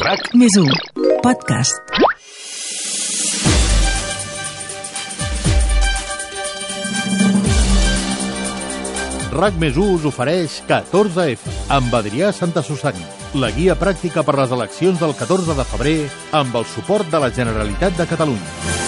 RAC més 1 podcast. RAC més 1 us ofereix 14F amb Adrià Santa Susani, la guia pràctica per les eleccions del 14 de febrer amb el suport de la Generalitat de Catalunya.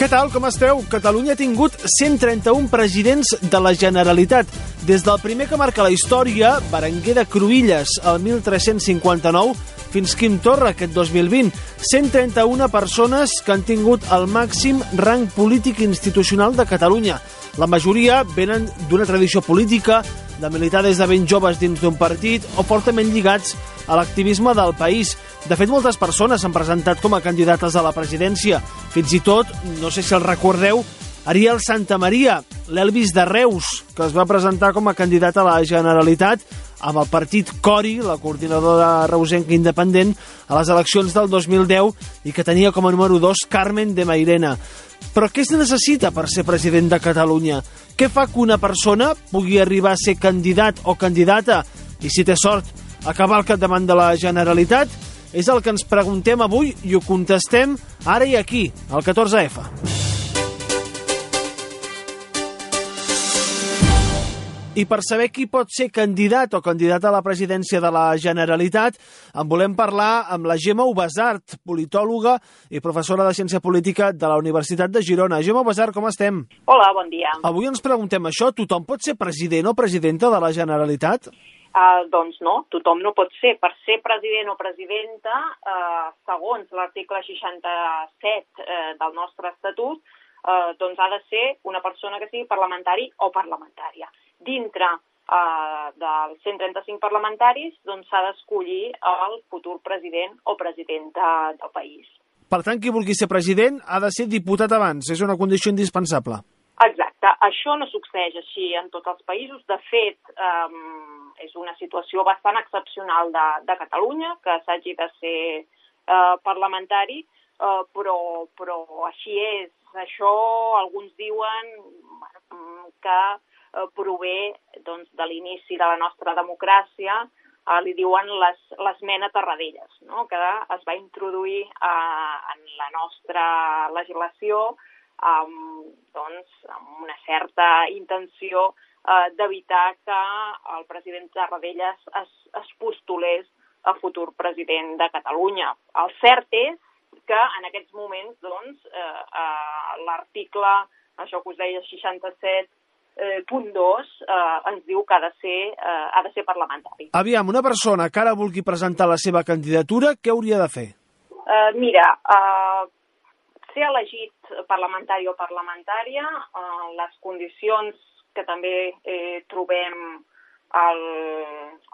Què tal, com esteu? Catalunya ha tingut 131 presidents de la Generalitat. Des del primer que marca la història, Berenguer de Cruïlles, el 1359, fins Quim Torra, aquest 2020. 131 persones que han tingut el màxim rang polític institucional de Catalunya. La majoria venen d'una tradició política, de militar des de ben joves dins d'un partit o fortament lligats a l'activisme del país. De fet, moltes persones s'han presentat com a candidates a la presidència. Fins i tot, no sé si el recordeu, Ariel Santa Maria, l'Elvis de Reus, que es va presentar com a candidat a la Generalitat amb el partit Cori, la coordinadora reusenca independent, a les eleccions del 2010 i que tenia com a número 2 Carmen de Mairena. Però què es necessita per ser president de Catalunya? Què fa que una persona pugui arribar a ser candidat o candidata i, si té sort, acabar al capdavant de la Generalitat? És el que ens preguntem avui i ho contestem ara i aquí, al 14F. I per saber qui pot ser candidat o candidata a la presidència de la Generalitat, en volem parlar amb la Gemma Ubasart, politòloga i professora de Ciència Política de la Universitat de Girona. Gemma Ubasart, com estem? Hola, bon dia. Avui ens preguntem això, tothom pot ser president o presidenta de la Generalitat? Uh, doncs no, tothom no pot ser. Per ser president o presidenta, uh, segons l'article 67 uh, del nostre estatut, uh, doncs ha de ser una persona que sigui parlamentari o parlamentària dintre eh, dels 135 parlamentaris doncs s'ha d'escollir el futur president o presidenta del país. Per tant, qui vulgui ser president ha de ser diputat abans, és una condició indispensable. Exacte, això no succeeix així en tots els països. De fet, eh, és una situació bastant excepcional de, de Catalunya, que s'hagi de ser eh, parlamentari, eh, però, però així és. Això alguns diuen que eh, prové doncs, de l'inici de la nostra democràcia, eh, li diuen l'esmena Tarradellas, no? que es va introduir eh, en la nostra legislació amb, doncs, amb una certa intenció eh, d'evitar que el president Tarradellas es, es postulés a futur president de Catalunya. El cert és que en aquests moments doncs, eh, eh, l'article, això que us deia, 67 eh, punt 2 eh, ens diu que ha de, ser, eh, ha de ser parlamentari. Aviam, una persona que ara vulgui presentar la seva candidatura, què hauria de fer? Eh, mira, eh, ser elegit parlamentari o parlamentària, eh, les condicions que també eh, trobem al,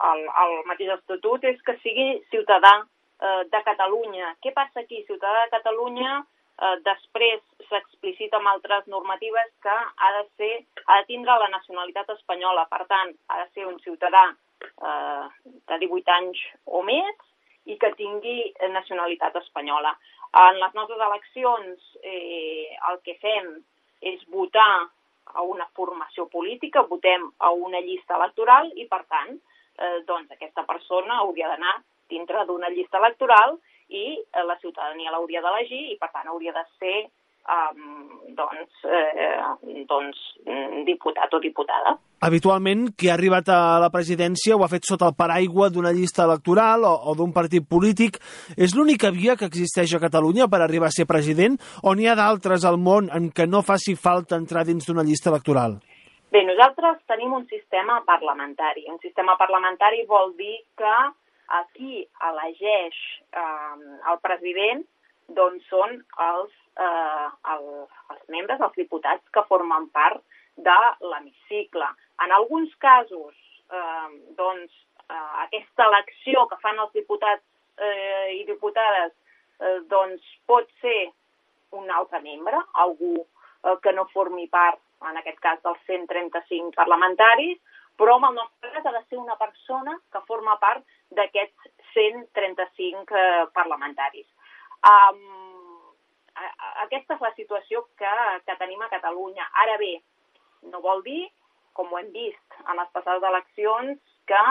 al, al mateix estatut és que sigui ciutadà eh, de Catalunya. Què passa aquí? Ciutadà de Catalunya eh, després s'explicita amb altres normatives que ha de, ser, ha de tindre la nacionalitat espanyola. Per tant, ha de ser un ciutadà eh, de 18 anys o més i que tingui nacionalitat espanyola. En les nostres eleccions eh, el que fem és votar a una formació política, votem a una llista electoral i, per tant, eh, doncs aquesta persona hauria d'anar dintre d'una llista electoral i eh, la ciutadania l'hauria d'elegir i, per tant, hauria de ser um, doncs, eh, doncs, diputat o diputada. Habitualment, qui ha arribat a la presidència ho ha fet sota el paraigua d'una llista electoral o, o d'un partit polític. És l'única via que existeix a Catalunya per arribar a ser president o n'hi ha d'altres al món en què no faci falta entrar dins d'una llista electoral? Bé, nosaltres tenim un sistema parlamentari. Un sistema parlamentari vol dir que a qui elegeix eh, el president doncs són els, eh, el, els membres, els diputats que formen part de l'hemicicle. En alguns casos, eh, doncs, eh, aquesta elecció que fan els diputats eh, i diputades eh, doncs pot ser un altre membre, algú eh, que no formi part, en aquest cas, dels 135 parlamentaris, però en el nostre cas ha de ser una persona que forma part d'aquests 135 eh, parlamentaris. Um, aquesta és la situació que, que tenim a Catalunya. Ara bé, no vol dir, com ho hem vist en les passades eleccions, que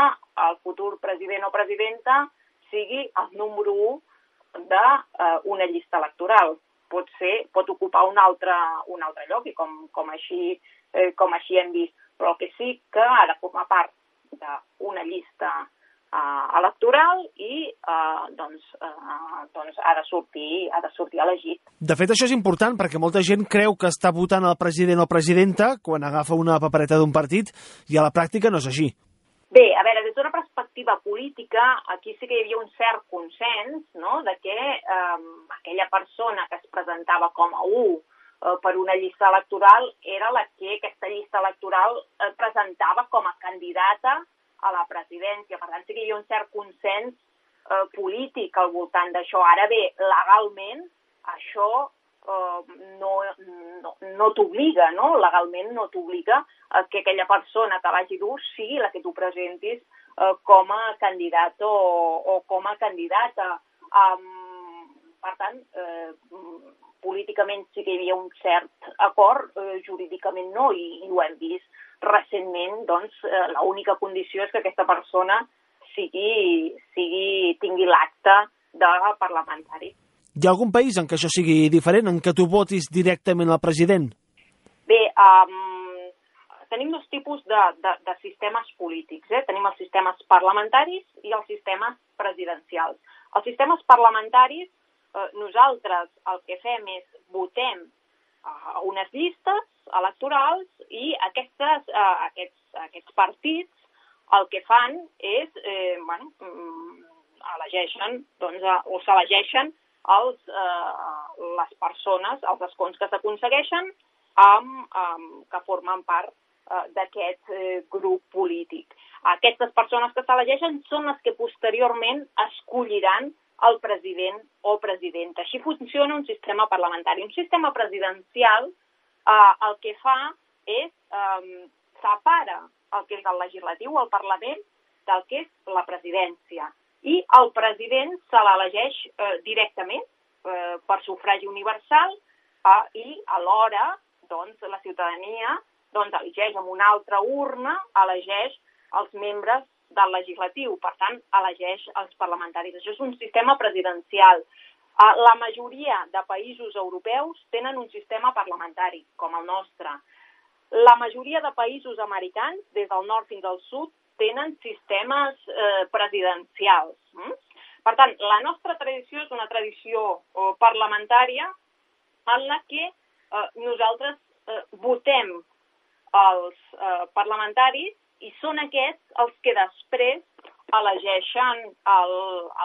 el futur president o presidenta sigui el número 1 d'una uh, llista electoral. Pot ser, pot ocupar un altre, un altre lloc i com, com, així, eh, com així hem vist, però el que sí que ha de formar part d'una llista uh, electoral i uh, doncs, uh, doncs ha, de sortir, ha de sortir elegit. De fet, això és important perquè molta gent creu que està votant el president o presidenta quan agafa una papereta d'un partit i a la pràctica no és així. Bé, a veure, des d'una perspectiva política, aquí sí que hi havia un cert consens no?, de que eh, aquella persona que es presentava com a U eh, per una llista electoral era la que aquesta llista electoral eh, presentava com a candidata a la presidència. Per tant, sí que hi ha un cert consens eh, polític al voltant d'això. Ara bé, legalment, això eh, no, no, no t'obliga, no? Legalment no t'obliga que aquella persona que vagi dur sigui la que tu presentis eh, com a candidat o, o com a candidata. Um, per tant, eh, políticament sí que hi havia un cert acord, eh, jurídicament no, i, i ho hem vist recentment, doncs, eh, l'única condició és que aquesta persona sigui, sigui tingui l'acte de parlamentari. Hi ha algun país en què això sigui diferent, en què tu votis directament al president? Bé, um, tenim dos tipus de, de, de sistemes polítics. Eh? Tenim els sistemes parlamentaris i els sistemes presidencials. Els sistemes parlamentaris, eh, nosaltres el que fem és votem a unes llistes electorals i aquestes, eh, aquests, aquests partits el que fan és, eh, bueno, mm, elegeixen, doncs, o s'elegeixen els, eh, les persones, els escons que s'aconsegueixen amb, amb, que formen part eh, d'aquest eh, grup polític. Aquestes persones que s'elegeixen són les que posteriorment escolliran el president o presidenta. Així funciona un sistema parlamentari. Un sistema presidencial eh, el que fa és eh, separa el que és el legislatiu, el Parlament, del que és la presidència. I el president se l'elegeix eh, directament eh, per sufragi universal eh, i alhora doncs, la ciutadania doncs, elegeix amb una altra urna, elegeix els membres del legislatiu, per tant, elegeix els parlamentaris. Això és un sistema presidencial. Eh, la majoria de països europeus tenen un sistema parlamentari, com el nostre. La majoria de països americans, des del nord fins al sud, tenen sistemes eh, presidencials. Mm? Per tant, la nostra tradició és una tradició eh, parlamentària en la que eh, nosaltres eh, votem els eh, parlamentaris i són aquests els que després elegeixen el,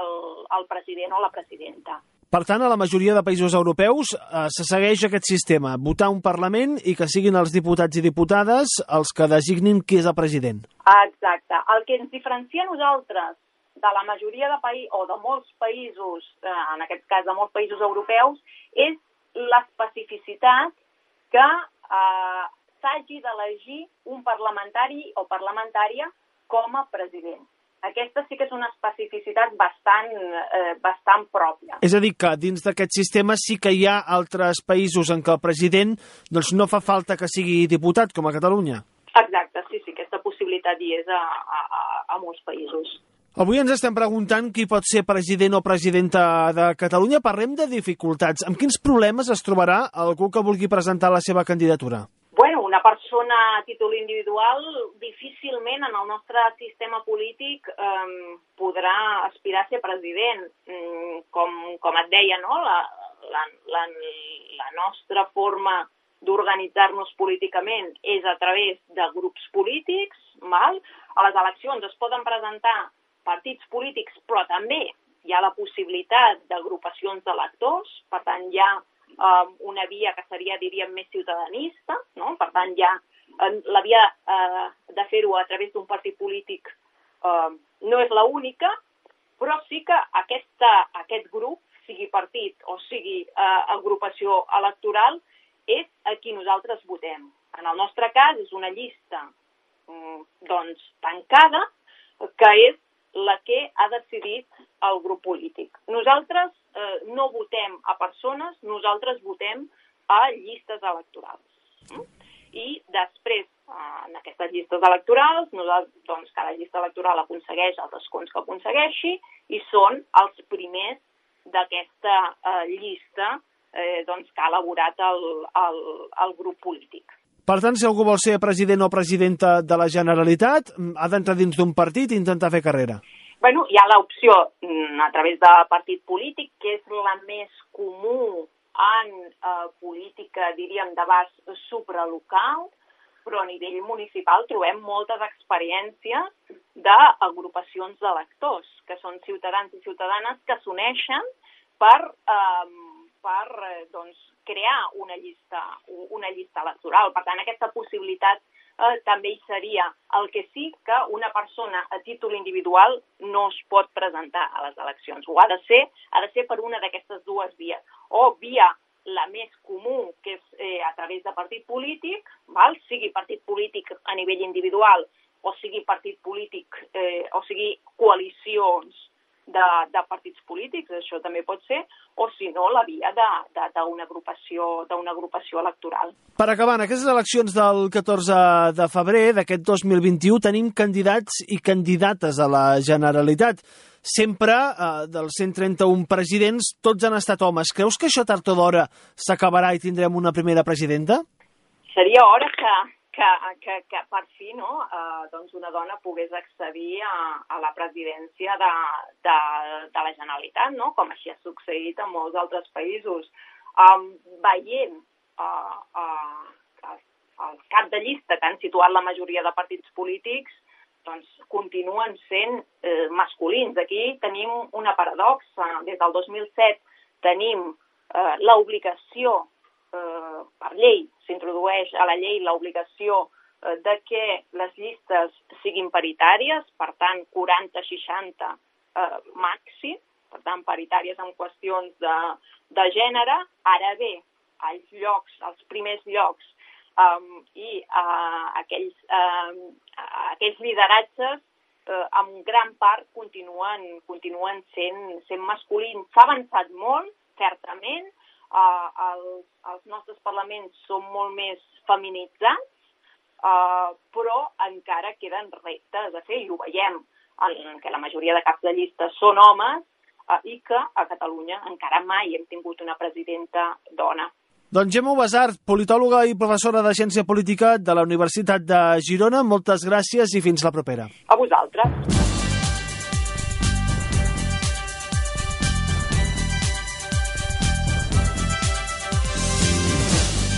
el, el president o la presidenta. Per tant, a la majoria de països europeus eh, se segueix aquest sistema, votar un Parlament i que siguin els diputats i diputades els que designin qui és el president. Exacte. El que ens diferencia a nosaltres de la majoria de països, o de molts països, eh, en aquest cas de molts països europeus, és l'especificitat que eh, s'hagi d'elegir un parlamentari o parlamentària com a president. Aquesta sí que és una especificitat bastant, eh, bastant pròpia. És a dir, que dins d'aquest sistema sí que hi ha altres països en què el president doncs, no fa falta que sigui diputat, com a Catalunya. Exacte, sí, sí, aquesta possibilitat hi és a, a, a molts països. Avui ens estem preguntant qui pot ser president o presidenta de Catalunya. Parlem de dificultats. Amb quins problemes es trobarà algú que vulgui presentar la seva candidatura? Persona a títol individual difícilment en el nostre sistema polític eh, podrà aspirar a ser president. Mm, com, com et deia, no? la, la, la, la nostra forma d'organitzar-nos políticament és a través de grups polítics. Val? A les eleccions es poden presentar partits polítics, però també hi ha la possibilitat d'agrupacions d'electors, per tant hi ha eh, una via que seria, diríem, més ciutadanista, no? per tant, ja la via eh, de fer-ho a través d'un partit polític eh, no és la única, però sí que aquesta, aquest grup, sigui partit o sigui eh, agrupació electoral, és a qui nosaltres votem. En el nostre cas és una llista mm, doncs, tancada, que és la que ha decidit el grup polític. Nosaltres eh, no votem a persones, nosaltres votem a llistes electorals. Mm? I després, en aquestes llistes electorals, nosaltres, doncs, cada llista electoral aconsegueix els escons que aconsegueixi i són els primers d'aquesta eh, llista eh, doncs, que ha elaborat el, el, el grup polític. Per tant, si algú vol ser president o presidenta de la Generalitat, ha d'entrar dins d'un partit i intentar fer carrera. Bueno, hi ha l'opció mm, a través de partit polític, que és la més comú en eh, política, diríem, d'abast supralocal, però a nivell municipal trobem moltes experiències d'agrupacions d'electors, que són ciutadans i ciutadanes que s'uneixen per, eh, per doncs, crear una llista, una llista electoral. Per tant, aquesta possibilitat eh, també hi seria. El que sí que una persona a títol individual no es pot presentar a les eleccions. Ho ha de ser, ha de ser per una d'aquestes dues vies. O via la més comú, que és eh, a través de partit polític, val? sigui partit polític a nivell individual o sigui partit polític, eh, o sigui coalicions de, de partits polítics, això també pot ser, o si no, la via d'una agrupació, agrupació electoral. Per acabar, en aquestes eleccions del 14 de febrer d'aquest 2021 tenim candidats i candidates a la Generalitat sempre eh, dels 131 presidents, tots han estat homes. Creus que això tard o d'hora s'acabarà i tindrem una primera presidenta? Seria hora que, que, que, que per fi no, eh, doncs una dona pogués accedir a, a la presidència de, de, de la Generalitat, no? com així ha succeït en molts altres països. Um, veient uh, uh, el cap de llista que han situat la majoria de partits polítics, doncs, continuen sent eh, masculins. Aquí tenim una paradoxa. Des del 2007 tenim eh, l'obligació, eh, per llei, s'introdueix a la llei l'obligació eh, de que les llistes siguin paritàries, per tant, 40-60 eh, màxim, per tant, paritàries en qüestions de, de gènere. Ara bé, als llocs, als primers llocs um, i uh, aquells, uh, aquells lideratges uh, en gran part continuen, continuen sent, sent masculins. S'ha avançat molt, certament, uh, els, els nostres parlaments són molt més feminitzats, uh, però encara queden reptes a fer, i ho veiem, en que la majoria de caps de llista són homes, uh, i que a Catalunya encara mai hem tingut una presidenta dona. Doncs Gemma Basart, politòloga i professora de Ciència Política de la Universitat de Girona, moltes gràcies i fins la propera. A vosaltres.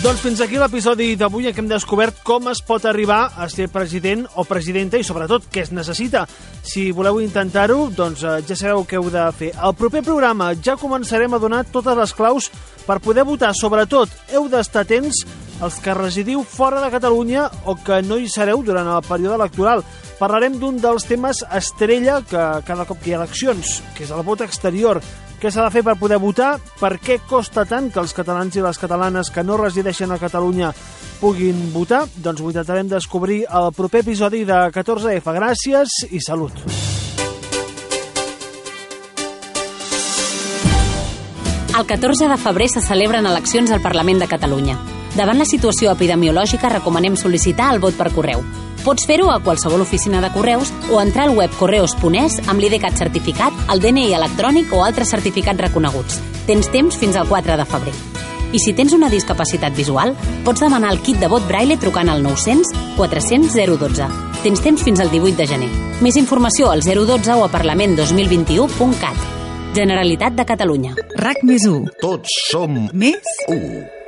Doncs fins aquí l'episodi d'avui en què hem descobert com es pot arribar a ser president o presidenta i sobretot què es necessita. Si voleu intentar-ho, doncs eh, ja sabeu què heu de fer. Al proper programa ja començarem a donar totes les claus per poder votar. Sobretot, heu d'estar atents els que residiu fora de Catalunya o que no hi sereu durant el període electoral. Parlarem d'un dels temes estrella que cada cop que hi ha eleccions, que és el vot exterior. Què s'ha de fer per poder votar? Per què costa tant que els catalans i les catalanes que no resideixen a Catalunya puguin votar? Doncs ho intentarem descobrir al proper episodi de 14F. Gràcies i salut. El 14 de febrer se celebren eleccions al Parlament de Catalunya. Davant la situació epidemiològica recomanem sol·licitar el vot per correu. Pots fer-ho a qualsevol oficina de correus o entrar al web correus.es amb l'IDCAT certificat, el DNI electrònic o altres certificats reconeguts. Tens temps fins al 4 de febrer. I si tens una discapacitat visual, pots demanar el kit de vot braille trucant al 900 400 012. Tens temps fins al 18 de gener. Més informació al 012 o a parlament2021.cat. Generalitat de Catalunya. RAC més 1. Tots som Més u.